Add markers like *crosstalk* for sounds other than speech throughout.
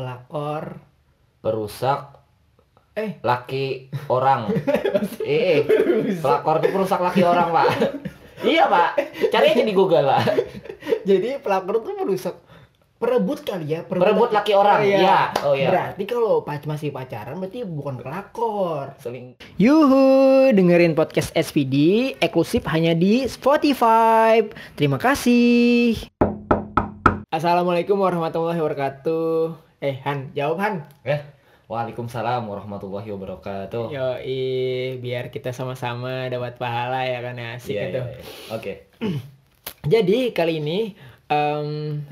pelakor perusak eh laki orang. *laughs* eh, pelakor itu perusak laki orang, Pak. iya, Pak. Cari aja di Google, Pak. jadi pelakor tuh merusak perebut kali ya Perebut laki orang. Oh, iya. Iya. Oh iya. berarti kalau pac masih pacaran berarti bukan pelakor Seling Yuhu, dengerin podcast SPD eksklusif hanya di Spotify. Terima kasih. Assalamualaikum warahmatullahi wabarakatuh. Eh Han, jawab Han. Eh, Waalaikumsalam warahmatullahi wabarakatuh. Yo, biar kita sama-sama dapat pahala ya kan ya asik Iya, itu. iya, iya. Oke. *clears throat* Jadi kali ini em,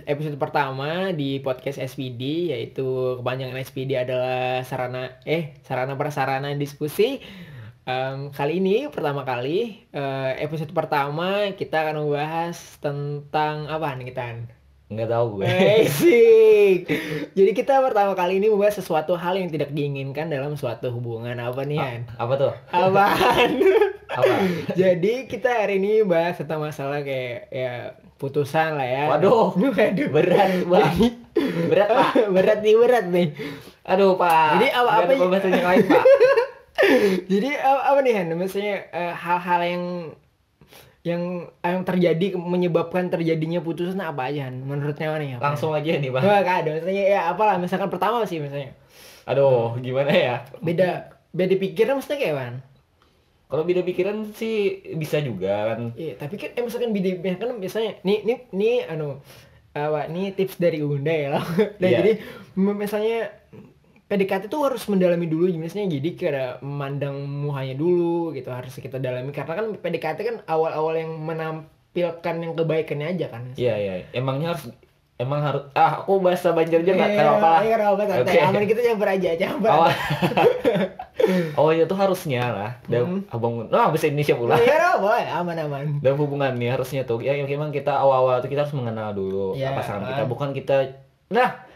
episode pertama di podcast SPD yaitu kepanjangan SPD adalah sarana eh sarana prasarana diskusi. Em, kali ini pertama kali eh, episode pertama kita akan membahas tentang apa nih kita? Nggak tahu gue. Basic. Jadi kita pertama kali ini membahas sesuatu hal yang tidak diinginkan dalam suatu hubungan apa nih Han? Apa tuh? Apaan? Apa? Jadi kita hari ini bahas tentang masalah kayak ya putusan lah ya. Waduh. *laughs* Waduh. Berat, Pak. Berat, Pak. *laughs* berat nih berat nih. Aduh, Pak. Jadi apa- apa ada y- pembahasan yang lain, Pak? *laughs* Jadi apa, apa nih Han? Maksudnya eh, hal-hal yang yang yang terjadi menyebabkan terjadinya putusan apa aja? Menurutnya mana ya? Langsung aja nih, Pak. Wah, gak ada. Maksudnya ya apalah. Misalkan pertama sih misalnya. Aduh, gimana ya? Beda beda pikiran maksudnya kayak mana? Kalau beda pikiran sih bisa juga kan. Iya, tapi kan eh, misalkan beda kan misalnya nih nih nih anu apa nih tips dari Unda ya loh. Nah, Iya. jadi misalnya PDKT tuh harus mendalami dulu misalnya jadi kayak memandang muhanya dulu gitu harus kita dalami karena kan PDKT kan awal-awal yang menampilkan yang kebaikannya aja kan. Iya, iya. Emangnya harus emang harus ah aku bahasa Banjar aja nggak tahu apa lah. Iya, apa santai. Oke. Aman kita campur aja, campur. Awal *laughs* awalnya tuh harusnya lah dan abang nah bahasa Indonesia pula Iya, apa? Aman aman. dalam hubungan nih harusnya tuh ya memang kita awal-awal tuh kita harus mengenal dulu Iya, pasangan kita kan. bukan kita nah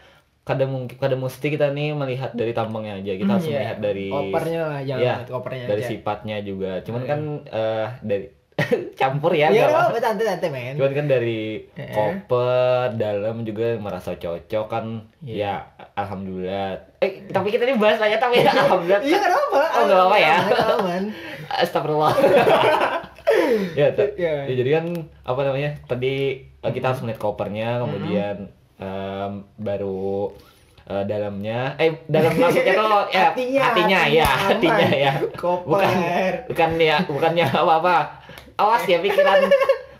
kadang mungkin kadang mesti kita nih melihat dari tampangnya aja kita harus Iya. melihat dari Kopernya lah, jangan lihat kopernya dari aja. sifatnya juga cuman kan eh, dari *laughs* campur ya nggak apa- apa santai santai men. cuman kan dari Eh. koper dalam juga merasa cocok kan Iya. ya alhamdulillah eh tapi kita ini bahas aja tapi *laughs* ya alhamdulillah Iya, nggak apa. Oh, nggak apa-apa ya? Aman. *laughs* Astagfirullah. ya, Iya. ya, jadi kan apa namanya? Tadi eh, kita harus melihat kopernya, kemudian em, baru eh, dalamnya eh dalam maksudnya tuh *laughs* ya Hatinya, hatinya, hatinya, ya hatinya ya Koper. bukan bukan ya bukannya apa-apa awas ya pikiran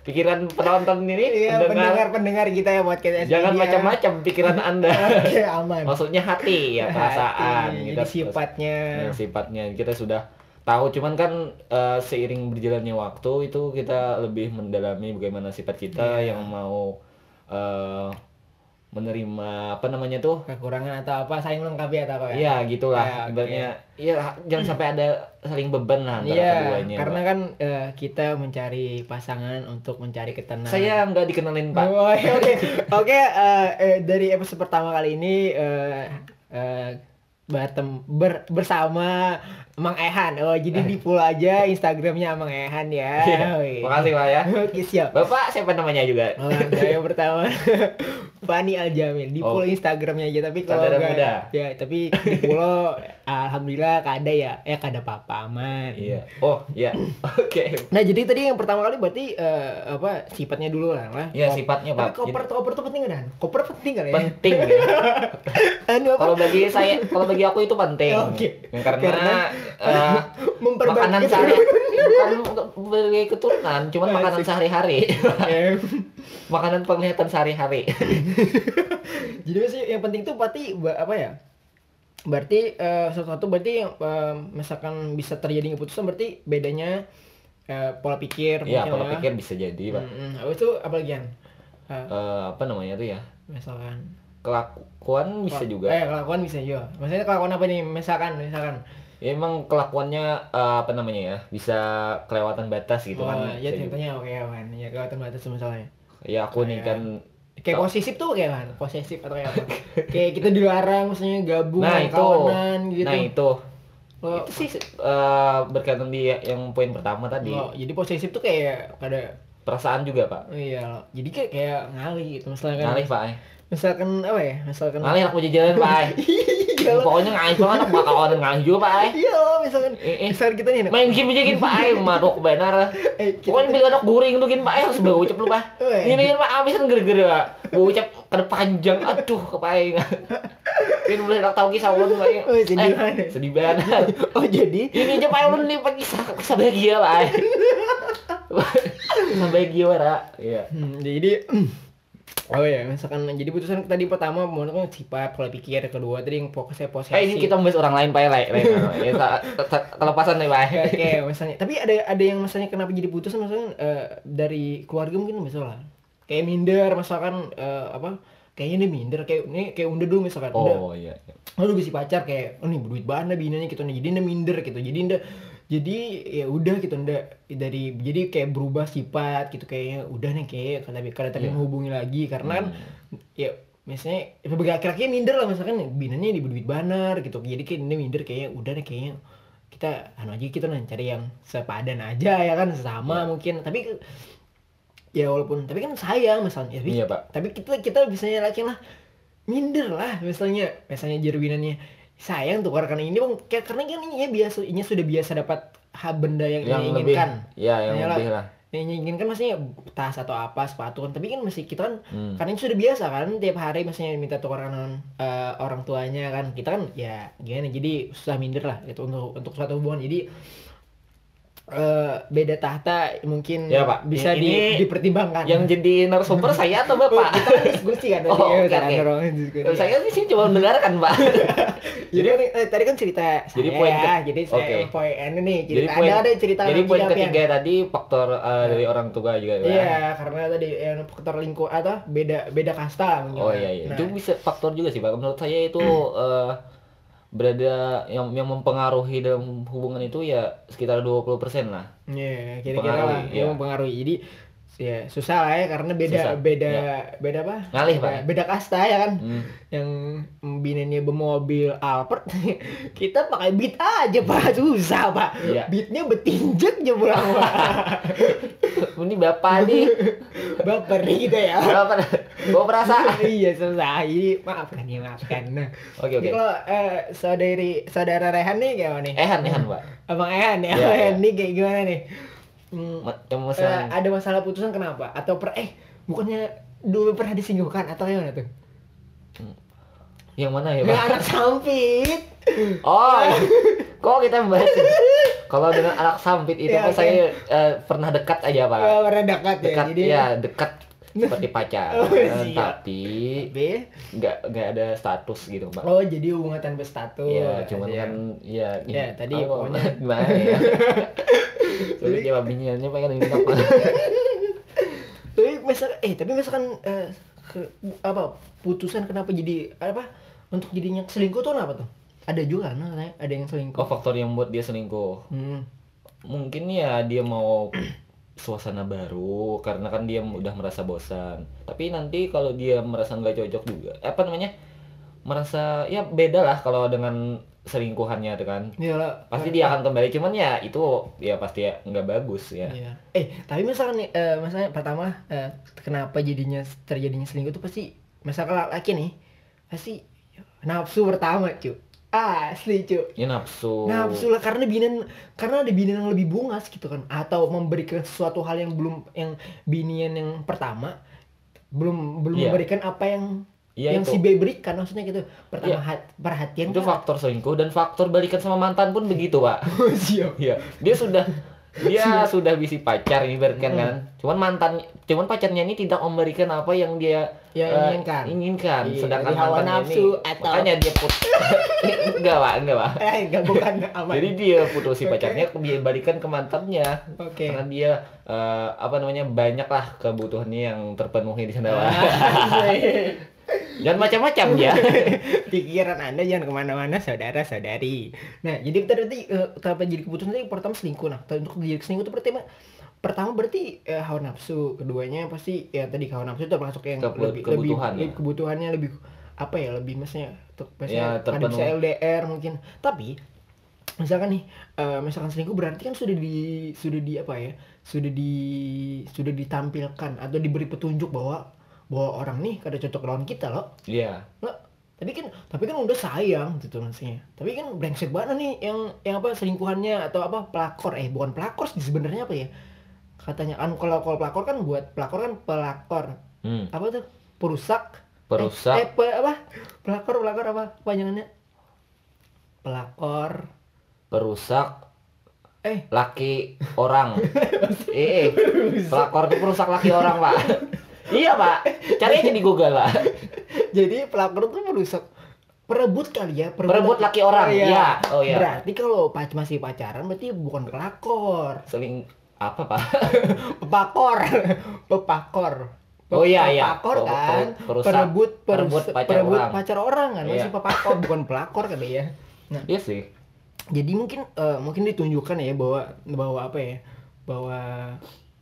pikiran penonton ini Iya, pendengar-pendengar kita ya buat kita jangan macam-macam pikiran anda *laughs* Oke, aman. maksudnya hati ya perasaan Hati, kita jadi sifatnya. Ya, sifatnya kita sudah tahu cuman kan eh, seiring berjalannya waktu itu kita lebih mendalami bagaimana sifat kita Iya. yang mau eh, menerima apa namanya tuh kekurangan atau apa saling melengkapi atau apa ya? Iya gitulah Ya, ibaratnya iya jangan sampai ada saling beban lah antara Iya, keduanya karena Pak. kan eh, kita mencari pasangan untuk mencari ketenangan. saya nggak dikenalin pak Oh, Oke, oke, oke. eh, eh, dari episode pertama kali ini eh, eh, bertem ber, bersama Mang Ehan. Oh, jadi di aja Instagramnya Mang Ehan ya. Iya, makasih pak ya *laughs* Oke, siap. bapak siapa namanya juga Oh, saya pertama *laughs* Fani Aljamil di follow Oh. Instagramnya aja tapi kalau enggak ya tapi di follow *laughs* alhamdulillah kada ya eh kada apa-apa aman. iya oh iya *laughs* oke Nah jadi tadi yang pertama kali berarti eh, apa sifatnya dulu lah lah. Iya, sifatnya, Tapi Pak. koper koper tuh penting kan? Koper penting kan ya? penting *laughs* ya Anu kalau bagi saya kalau bagi aku itu penting Oke. karena, Karena Memperbaiki makanan sehari bukan sebagai keturunan cuman Asik. makanan sehari-hari Eh, *laughs* makanan penglihatan sehari-hari *laughs* Jadi maksudnya yang penting tuh berarti ba- apa ya? Berarti eh, sesuatu berarti eh, misalkan bisa terjadi keputusan berarti bedanya eh, pola pikir ya pola lah. pikir bisa jadi pak Mm-mm. Habis itu apa lagi? Eh, Eh, apa namanya tuh ya misalkan kelakuan bisa juga Eh, kelakuan bisa juga. Maksudnya kelakuan apa nih? Misalkan, misalkan. Ya, emang kelakuannya eh, apa namanya ya bisa kelewatan batas gitu oh, kan ya juga. contohnya oke kan. Ya kelewatan batas misalnya. ya aku nih Kayak- kan Kayak posesif tuh kayak kan? Posesif atau kayak apa? kayak kita dilarang maksudnya gabung nah itu kawanan gitu. nah itu Oh, itu sih eh, berkaitan di yang poin pertama tadi oh, jadi posesif tuh kayak kada perasaan juga pak iya. Jadi kayak kayak ngali gitu misalnya kan. ngalih pak eh. Misalkan apa ya? Misalkan ngalih anak mau jalan pak *laughs* Iya lah. pokoknya ngalih banget anak bakal orang ngalih juga pak iya lah, misalkan Eh, eh. misalkan kita nih main game aja gini pak maruk benar eh, *laughs* pokoknya beli anak guring tuh gini pak harus bawa ucap lu pak. Weh. ini kan pak abis kan gara-gara pak. Bawa ucap kada panjang aduh kepaing *laughs* ini boleh tak tahu kisah ulun pak Oh, sedih banget. Eh, sedih banget. Oh jadi? Ini aja pak ulun nih pak kisah kisah bahagia pak kisah bahagia pak iya. Hmm, jadi *clears throat* oh ya misalkan jadi putusan tadi pertama menurut sifat pola pikir kedua. Tadi yang fokusnya posisi Eh ini kita membahas orang lain pak lain lain ya, kelepasan nih pak Oke, misalnya. Tapi ada ada yang misalnya kenapa jadi putusan misalnya eh, dari keluarga mungkin misalnya kayak minder misalkan eh, apa kayaknya ini minder kayak ini kayak unda dulu misalkan. Oh iya iya. lu bisa pacar kayak oh nih duit banget binanya gitu. Nih jadi anda minder gitu. Jadi anda jadi ya udah gitu anda dari jadi kayak berubah sifat gitu kayaknya udah nih kayak kalau kalau tapi Iya. menghubungi lagi karena kan Hmm. ya misalnya sebagai laki-laki minder lah misalkan binanya di duit banar gitu jadi kayak ini minder kayaknya udah nih kayaknya kita anu aja kita nih cari yang sepadan aja ya kan sama Iya. mungkin tapi ya walaupun tapi kan sayang misalnya tapi, Pak. tapi kita kita misalnya laki lah minder lah misalnya misalnya jerwinannya sayang tuh karena ini bang kayak karena kan ini biasa ini sudah biasa dapat hal benda yang, yang lebih inginkan ya yang Iyalah. lebih lah yang inginkan maksudnya tas atau apa sepatu kan tapi kan masih kita kan Hmm. karena ini sudah biasa kan tiap hari maksudnya minta tukaran eh, orang tuanya kan kita kan ya gimana jadi susah minder lah gitu untuk untuk suatu hubungan jadi eh, beda tahta mungkin Ya, Pak. bisa di- Ini dipertimbangkan. yang jadi narasumber *laughs* saya atau Oh, bapak kita kan diskusi kan tadi. Oh, ya, cara oke. dorong diskusi. saya sih cuma mendengarkan pak. *laughs* Jadi kan, eh, tadi kan cerita Jadi saya, poin ke- jadi saya poin ini nih jadi cerita poin ada ada cerita jadi poin ketiga tadi faktor eh, dari orang tua juga Pak. Iya, karena tadi yang faktor lingkup atau beda beda kasta oh iya iya. Nah, itu bisa faktor juga sih pak. Menurut saya itu *clears throat* eh, berada yang yang mempengaruhi dalam hubungan itu ya sekitar 20% lah Iya, kira-kira Mempengaruhi, lah iya. yang mempengaruhi. Jadi ya susah lah ya karena beda Susah, beda iya. beda apa? Ngalih, beda, Pak. Beda kasta ya kan. Hmm. Yang binenya bermobil Alphard, *laughs* kita pakai beat aja Pak, susah Pak. Iya. Beatnya betinjek aja pulang Pak. *laughs* ini bapak nih *laughs* Baper nih kita ya. bapak bawa perasaan iya susah. Jadi maafkan ya maafkan. Nah, oke oke Jadi kalau eh, saudari saudara Rehan nih gimana nih? ehan ehan pak Abang Ehan ya, Iya, Abang Ehan iya. nih kayak gimana nih? Hmm, yang masalah ada masalah putusan kenapa? Atau per eh bukannya dulu pernah disinggung atau gimana tuh? yang mana ya Yang anak sampit. *laughs* Oh, kok kita membahas kalau dengan anak sampit itu Iya, kan saya eh, pernah dekat aja pak. Oh, pernah dekat ya. Dekat Jadi ya dekat seperti pacaran, *laughs* Oh, siap. tapi nggak nggak ada status gitu pak. Oh, jadi hubungan tanpa status. Iya, cuman Iya. kan ya. Ya, tadi apa, pokoknya- *laughs* gimana ya? Sulit jawab biniannya pengen apa? *laughs* Tapi misalkan eh tapi misalkan eh, ke- apa putusan kenapa jadi apa untuk jadinya selingkuh tuh apa tuh? Ada juga kan ada yang selingkuh. Oh faktor yang buat dia selingkuh. Hmm. Mungkin ya dia mau *clears throat* suasana baru karena kan dia udah merasa bosan. Tapi nanti kalau dia merasa nggak cocok juga, apa namanya? Merasa ya beda lah kalau dengan selingkuhannya tuh kan. Iyalah. Pasti dia akan kembali cuman ya itu ya pasti ya nggak bagus ya. Iya. Eh, tapi misalkan nih, eh, misalnya pertama eh, kenapa jadinya terjadinya selingkuh itu pasti misalkan laki nih pasti nafsu pertama, cu. Asli, cu. Ya nafsu. Nafsu lah karena binian karena ada binian yang lebih bungas gitu kan atau memberikan sesuatu hal yang belum yang binian yang pertama belum belum Iya. memberikan apa yang Iya yang itu. si B berikan maksudnya gitu. Pertama Iya. hat- perhatian Itu kan? faktor selingkuh dan faktor balikan sama mantan pun begitu, Pak. *laughs* Siap. Iya, dia sudah dia *laughs* sudah bisa pacar ini kan Hmm. kan. Cuman mantan cuman pacarnya ini tidak memberikan apa yang dia Yang eh, inginkan. inginkan. Iya, Sedangkan hawa mantannya nafsu ini atau- makanya dia put *laughs* enggak, Pak, enggak, Pak. Eh, enggak bukan aman. Jadi dia putus si pacarnya dia balikan ke mantannya. Oke. Karena dia eh, apa namanya banyak lah kebutuhannya yang terpenuhi di sana. Pak. Jangan macam-macam ya. *laughs* Pikiran Anda jangan ke mana-mana, saudara-saudari. Nah, jadi berarti eh, kenapa jadi keputusan tadi pertama selingkuh. Nah, untuk jadi selingkuh itu pertama pertama berarti eh, hawa nafsu, keduanya pasti ya tadi hawa nafsu itu masuk yang Kebu- lebih kebutuhan, lebih, ya. kebutuhannya lebih apa ya lebih maksudnya untuk Ya, misalnya ada terpenuhi. bisa LDR mungkin. Tapi misalkan nih eh, misalkan selingkuh berarti kan sudah di sudah di apa ya sudah di sudah ditampilkan atau diberi petunjuk bahwa bahwa orang nih kada cocok lawan kita loh Iya. Nggak, tapi kan tapi kan udah sayang gitu maksudnya. Tapi kan brengsek banget nih yang yang apa selingkuhannya atau apa pelakor. Eh bukan pelakor sih sebenarnya apa ya? Katanya kan kalau kalau pelakor kan buat pelakor kan pelakor. Hmm. apa tuh? Perusak. Perusak. eh, eh, pe- apa? Pelakor pelakor apa panjangannya? Pelakor. Perusak. Eh. Laki orang. *laughs* eh, pelakor itu perusak laki orang, Pak. *laughs* iya, Pak. Cari aja di Google, Pak. jadi pelakor tuh merusak perebut kali ya Perebut laki orang, iya. Oh, iya. berarti kalau pac masih pacaran berarti bukan pelakor Seling apa, Pak? *laughs* pepakor pepakor Oh, iya, iya. pepakor Oh, kan per- perusak- perebut perebut pacar perebut orang. pacar orang kan masih Iya. pepakor bukan pelakor kali ya *laughs* nah Iya sih. jadi mungkin eh, mungkin ditunjukkan ya bahwa bahwa apa ya bahwa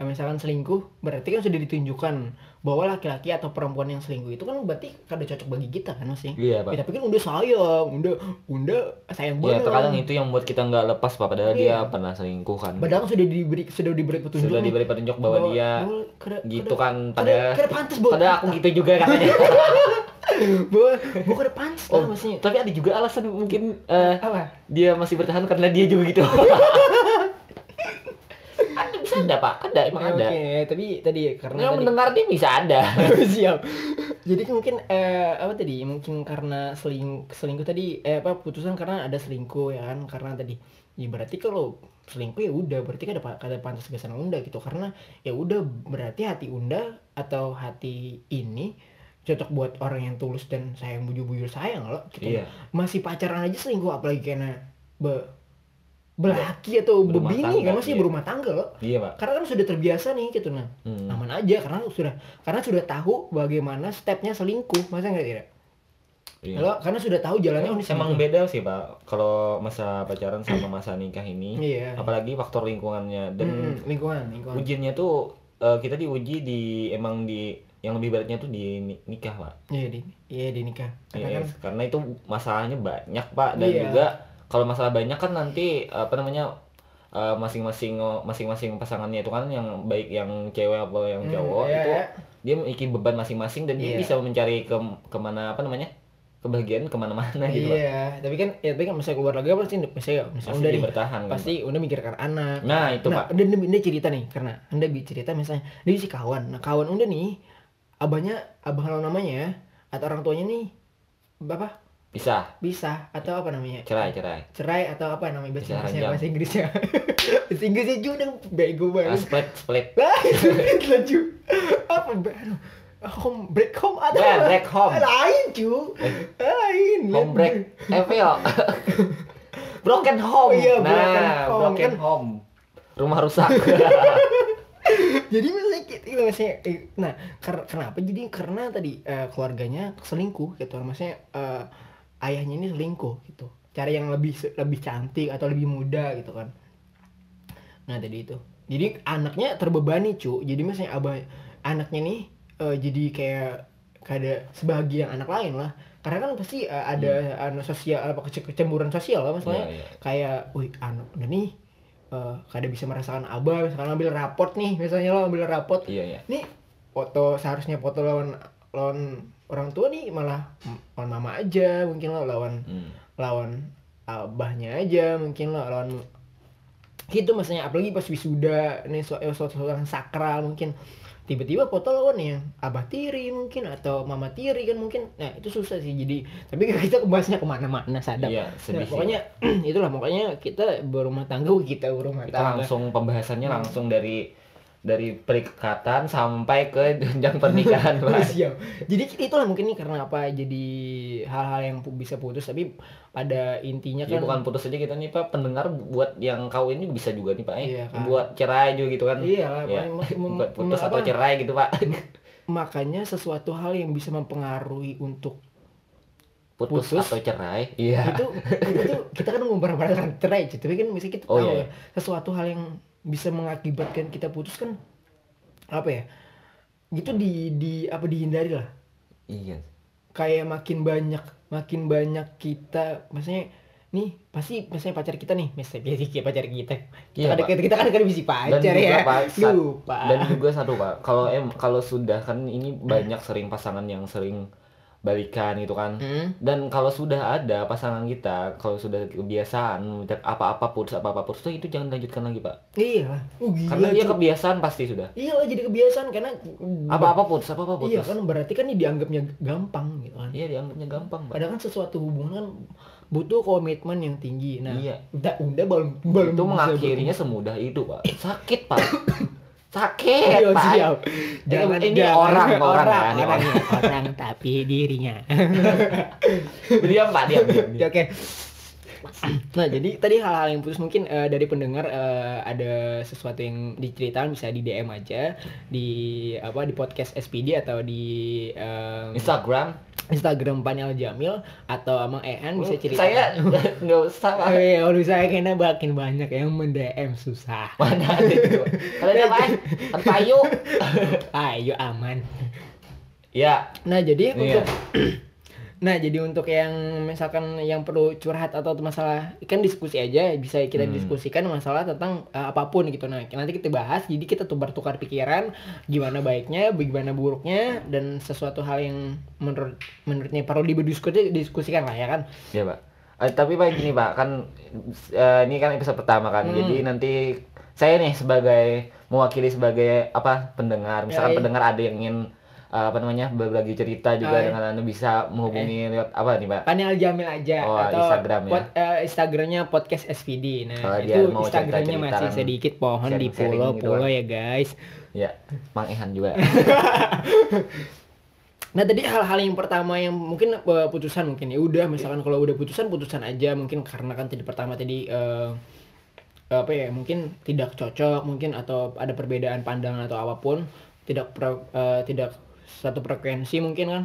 misalkan selingkuh berarti kan sudah ditunjukkan bahwa laki-laki atau perempuan yang selingkuh itu kan berarti kada cocok bagi kita kan masih Iya, Pak. Ya, tapi kan udah sayang udah udah sayang Ya, banget terkadang itu yang membuat kita nggak lepas, Pak. Padahal Iya. dia pernah selingkuh kan. padahal sudah diberi sudah diberi petunjuk Sudah diberi petunjuk bahwa dia bahwa kada- gitu kada- kan kada, pada kada pantas buat pada aku gitu juga *laughs* katanya. bahwa kada pantas lah Oh, maksudnya tapi ada juga alasan mungkin eh, apa dia masih bertahan karena dia juga gitu. *laughs* ada pak, ada emang Ya, ada. oke tapi tadi karena Yang tadi mendengar dia bisa ada. *laughs* siap jadi mungkin eh, apa tadi mungkin karena seling selingkuh tadi eh apa putusan karena ada selingkuh ya kan karena tadi ya berarti kalau selingkuh ya udah berarti kan ada kata pantas kesan unda gitu karena ya udah berarti hati unda atau hati ini cocok buat orang yang tulus dan sayang bujur-bujur sayang loh gitu Iya. masih pacaran aja selingkuh apalagi karena be belaki atau Berumah bebini kan masih iya. berumah tangga loh Iya pak. karena kan sudah terbiasa nih gitu nah Hmm. aman aja karena sudah karena sudah tahu bagaimana stepnya selingkuh masa nggak tidak Iya. Kalau karena sudah tahu jalannya oh, ini Emang selingkuh. beda sih pak. Kalau masa pacaran sama *clears throat* masa nikah ini, iya apalagi faktor lingkungannya dan Mm-mm, lingkungan lingkungan ujiannya tuh eh, kita diuji di emang di yang lebih beratnya tuh di ni- nikah pak. iya di iya di nikah karena Iya, kan karena itu masalahnya banyak pak dan Iya. juga kalau masalah banyak kan nanti apa namanya eh, masing-masing masing-masing pasangannya itu kan yang baik yang cewek apa yang Hmm, cowok iya, itu iya. dia memiliki beban masing-masing dan dia Iya. bisa mencari ke ke mana apa namanya kebahagiaan ke mana-mana gitu iya tapi kan ya tapi kan misalnya keluar lagi pasti misalnya misalnya Pasti udah dia nih bertahan kan, pasti udah mikirkan anak. Nah itu nah, pak. udah anda cerita nih karena anda cerita misalnya dia si kawan nah kawan udah nih abahnya abah namanya atau orang tuanya nih bapak Bisa bisa atau apa namanya cerai cerai. cerai atau apa namanya bahasa Inggrisnya bahasa Inggrisnya *laughs* bahasa Inggrisnya juga bego banget split split. *laughs* laju apa baru home break home atau apa? break home. lain cu lain Home break. Evil. *laughs* broken home. Oh iya, nah, broken home, broken kan. home. Rumah rusak. jadi misalnya kita misalnya eh, nah ker- kenapa jadi karena tadi eh, keluarganya selingkuh gitu maksudnya eh, ayahnya ini selingkuh gitu. Cari yang lebih lebih cantik atau lebih muda gitu kan. Nah tadi itu. Jadi anaknya terbebani cu. Jadi misalnya abah anaknya nih eh, jadi kayak kada sebagian anak lain lah. Karena kan pasti eh, ada anu sosial apa kece- kecemburuan sosial lah maksudnya. Iya, iya. kayak wih anak udah nih eh, kada bisa merasakan abah misalkan ambil raport nih misalnya lo ambil raport Iya, iya. nih foto seharusnya foto lawan lawan orang tua nih malah lawan mama aja mungkin lo lawan Hmm. lawan abahnya aja mungkin lo lawan gitu maksudnya apalagi pas wisuda nih su- eh, suatu yang sakral mungkin tiba-tiba foto lawan yang abah tiri mungkin atau mama tiri kan mungkin nah itu susah sih jadi tapi *laughs* kita bahasnya ke mana-mana sadap Iya, Nah, pokoknya *clears throat* itulah pokoknya kita berumah tangga kita berumah Kita tangga langsung pembahasannya Hmm. langsung dari dari perikatan sampai ke jenjang pernikahan, *laughs* Pak. Siap. Jadi itulah mungkin nih karena apa jadi hal-hal yang bisa putus tapi pada intinya kan bukan putus aja kita nih Pak, pendengar buat yang kawin ini bisa juga nih Pak. Eh. Iya, kan. Buat cerai juga gitu kan. Iya Iya. mem- Buat putus atau cerai gitu Pak. makanya sesuatu hal yang bisa mempengaruhi untuk Putus, Putus. atau cerai. Iya. itu itu kita kan mempermasalahkan cerai cuy. tapi kan bisa kita Oh, tahu iya, ya, sesuatu hal yang bisa mengakibatkan kita putus kan apa ya gitu di di apa dihindari lah Iya. kayak makin banyak makin banyak kita maksudnya nih pasti misalnya pacar kita nih misalnya kayak pacar kita kita Iya, kan Pak. kita kan kan bisa dan pacar juga ya Pak, lupa dan juga satu pak kalau em kalau sudah kan ini banyak sering pasangan yang sering balikan gitu kan. Hmm. dan kalau sudah ada pasangan kita kalau sudah kebiasaan apa-apa putus apa-apa putus itu jangan lanjutkan lagi pak. Iya. Oh, gila, karena dia kebiasaan pasti sudah. Iya lah jadi kebiasaan karena apa-apa putus apa-apa putus. Iya kan berarti kan ini dianggapnya gampang gitu kan. Iya dianggapnya gampang pak. Padahal kan sesuatu hubungan kan butuh komitmen yang tinggi. Nah Iya. udah udah belum belum itu mengakhirinya semudah itu pak. Sakit pak *coughs* sakit pak siap. Jangan ini jangan. orang orang, orang, ya, orang, orang. orang, tapi dirinya. *laughs* diam pak diam, diam, diam. Oke. *clears throat* Nah, jadi tadi hal-hal yang putus mungkin eh, dari pendengar eh, ada sesuatu yang diceritakan bisa di DM aja di apa di podcast SPD atau di eh, Instagram Instagram Panel Jamil atau Amang Ean bisa cerita. Oh, saya *laughs* nggak usah Oh iya, kalau saya kayaknya makin banyak yang mend-DM susah. *laughs* mana ada itu kalian apa kan payu Ayo aman. ya Nah jadi Iya. untuk *clears throat* Nah jadi untuk yang misalkan yang perlu curhat atau masalah kan diskusi aja bisa kita Hmm. diskusikan masalah tentang eh, apa pun gitu nah nanti kita bahas jadi kita tukar-tukar pikiran gimana baiknya bagaimana buruknya dan sesuatu hal yang menurut menurutnya perlu diskusikan lah ya kan ya pak Eh, tapi pak gini pak kan eh, ini kan episode pertama kan Hmm. jadi nanti saya nih sebagai mewakili sebagai apa pendengar misalkan Ya, iya. pendengar ada yang ingin eh, apa namanya berbagi cerita juga Oh, iya. dengan anda bisa menghubungi lewat apa nih pak panel Jamil aja Oh, atau Instagram ya? pod- eh, Instagramnya podcast SPD nah Kalau itu Instagramnya masih kan, sedikit pohon di follow gitu follow kan. ya guys ya mang Ehan juga *laughs* Nah tadi hal-hal yang pertama yang mungkin eh, putusan mungkin ya udah misalkan kalau udah putusan putusan aja mungkin karena kan tadi pertama tadi eh, apa ya mungkin tidak cocok mungkin atau ada perbedaan pandangan atau apa pun tidak pro- eh, tidak satu frekuensi mungkin kan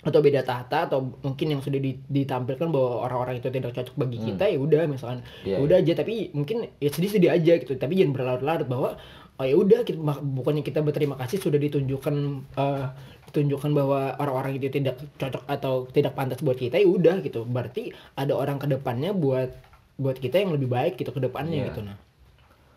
atau beda tahta atau mungkin yang sudah di- ditampilkan bahwa orang-orang itu tidak cocok bagi Hmm. kita ya udah misalkan Iya, ya udah aja. Tapi mungkin ya sedih-sedih aja gitu. Tapi jangan berlarut-larut bahwa oh ya udah kita bukannya kita berterima kasih sudah ditunjukkan eh, ditunjukkan bahwa orang-orang itu tidak cocok atau tidak pantas buat kita ya udah gitu. Berarti ada orang ke depannya buat buat kita yang lebih baik gitu ke depannya Iya. gitu nah.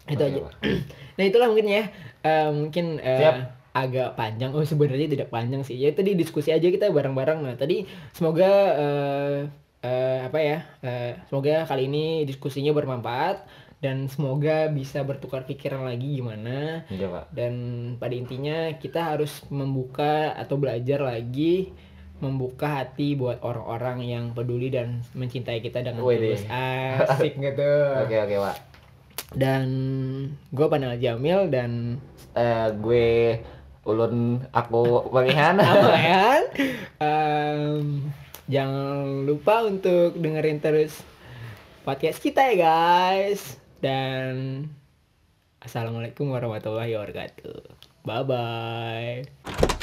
Itu Oke, aja. *clears throat* nah itulah mungkin ya Eh, mungkin Siap. Agak panjang. Oh sebenarnya tidak panjang sih. Ya tadi diskusi aja kita bareng-bareng. Nah tadi semoga eh, eh, apa ya eh, semoga kali ini diskusinya bermanfaat dan semoga bisa bertukar pikiran lagi gimana. Iya pak. Dan pada intinya kita harus membuka atau belajar lagi membuka hati buat orang-orang yang peduli dan mencintai kita dengan tulus. *laughs* Asik gitu. Oke oke pak. Dan gue Panel Jamil dan Eh, gue ulun aku ya *laughs* Em, jangan lupa untuk dengerin terus podcast kita ya guys. Dan assalamualaikum warahmatullahi wabarakatuh. Bye bye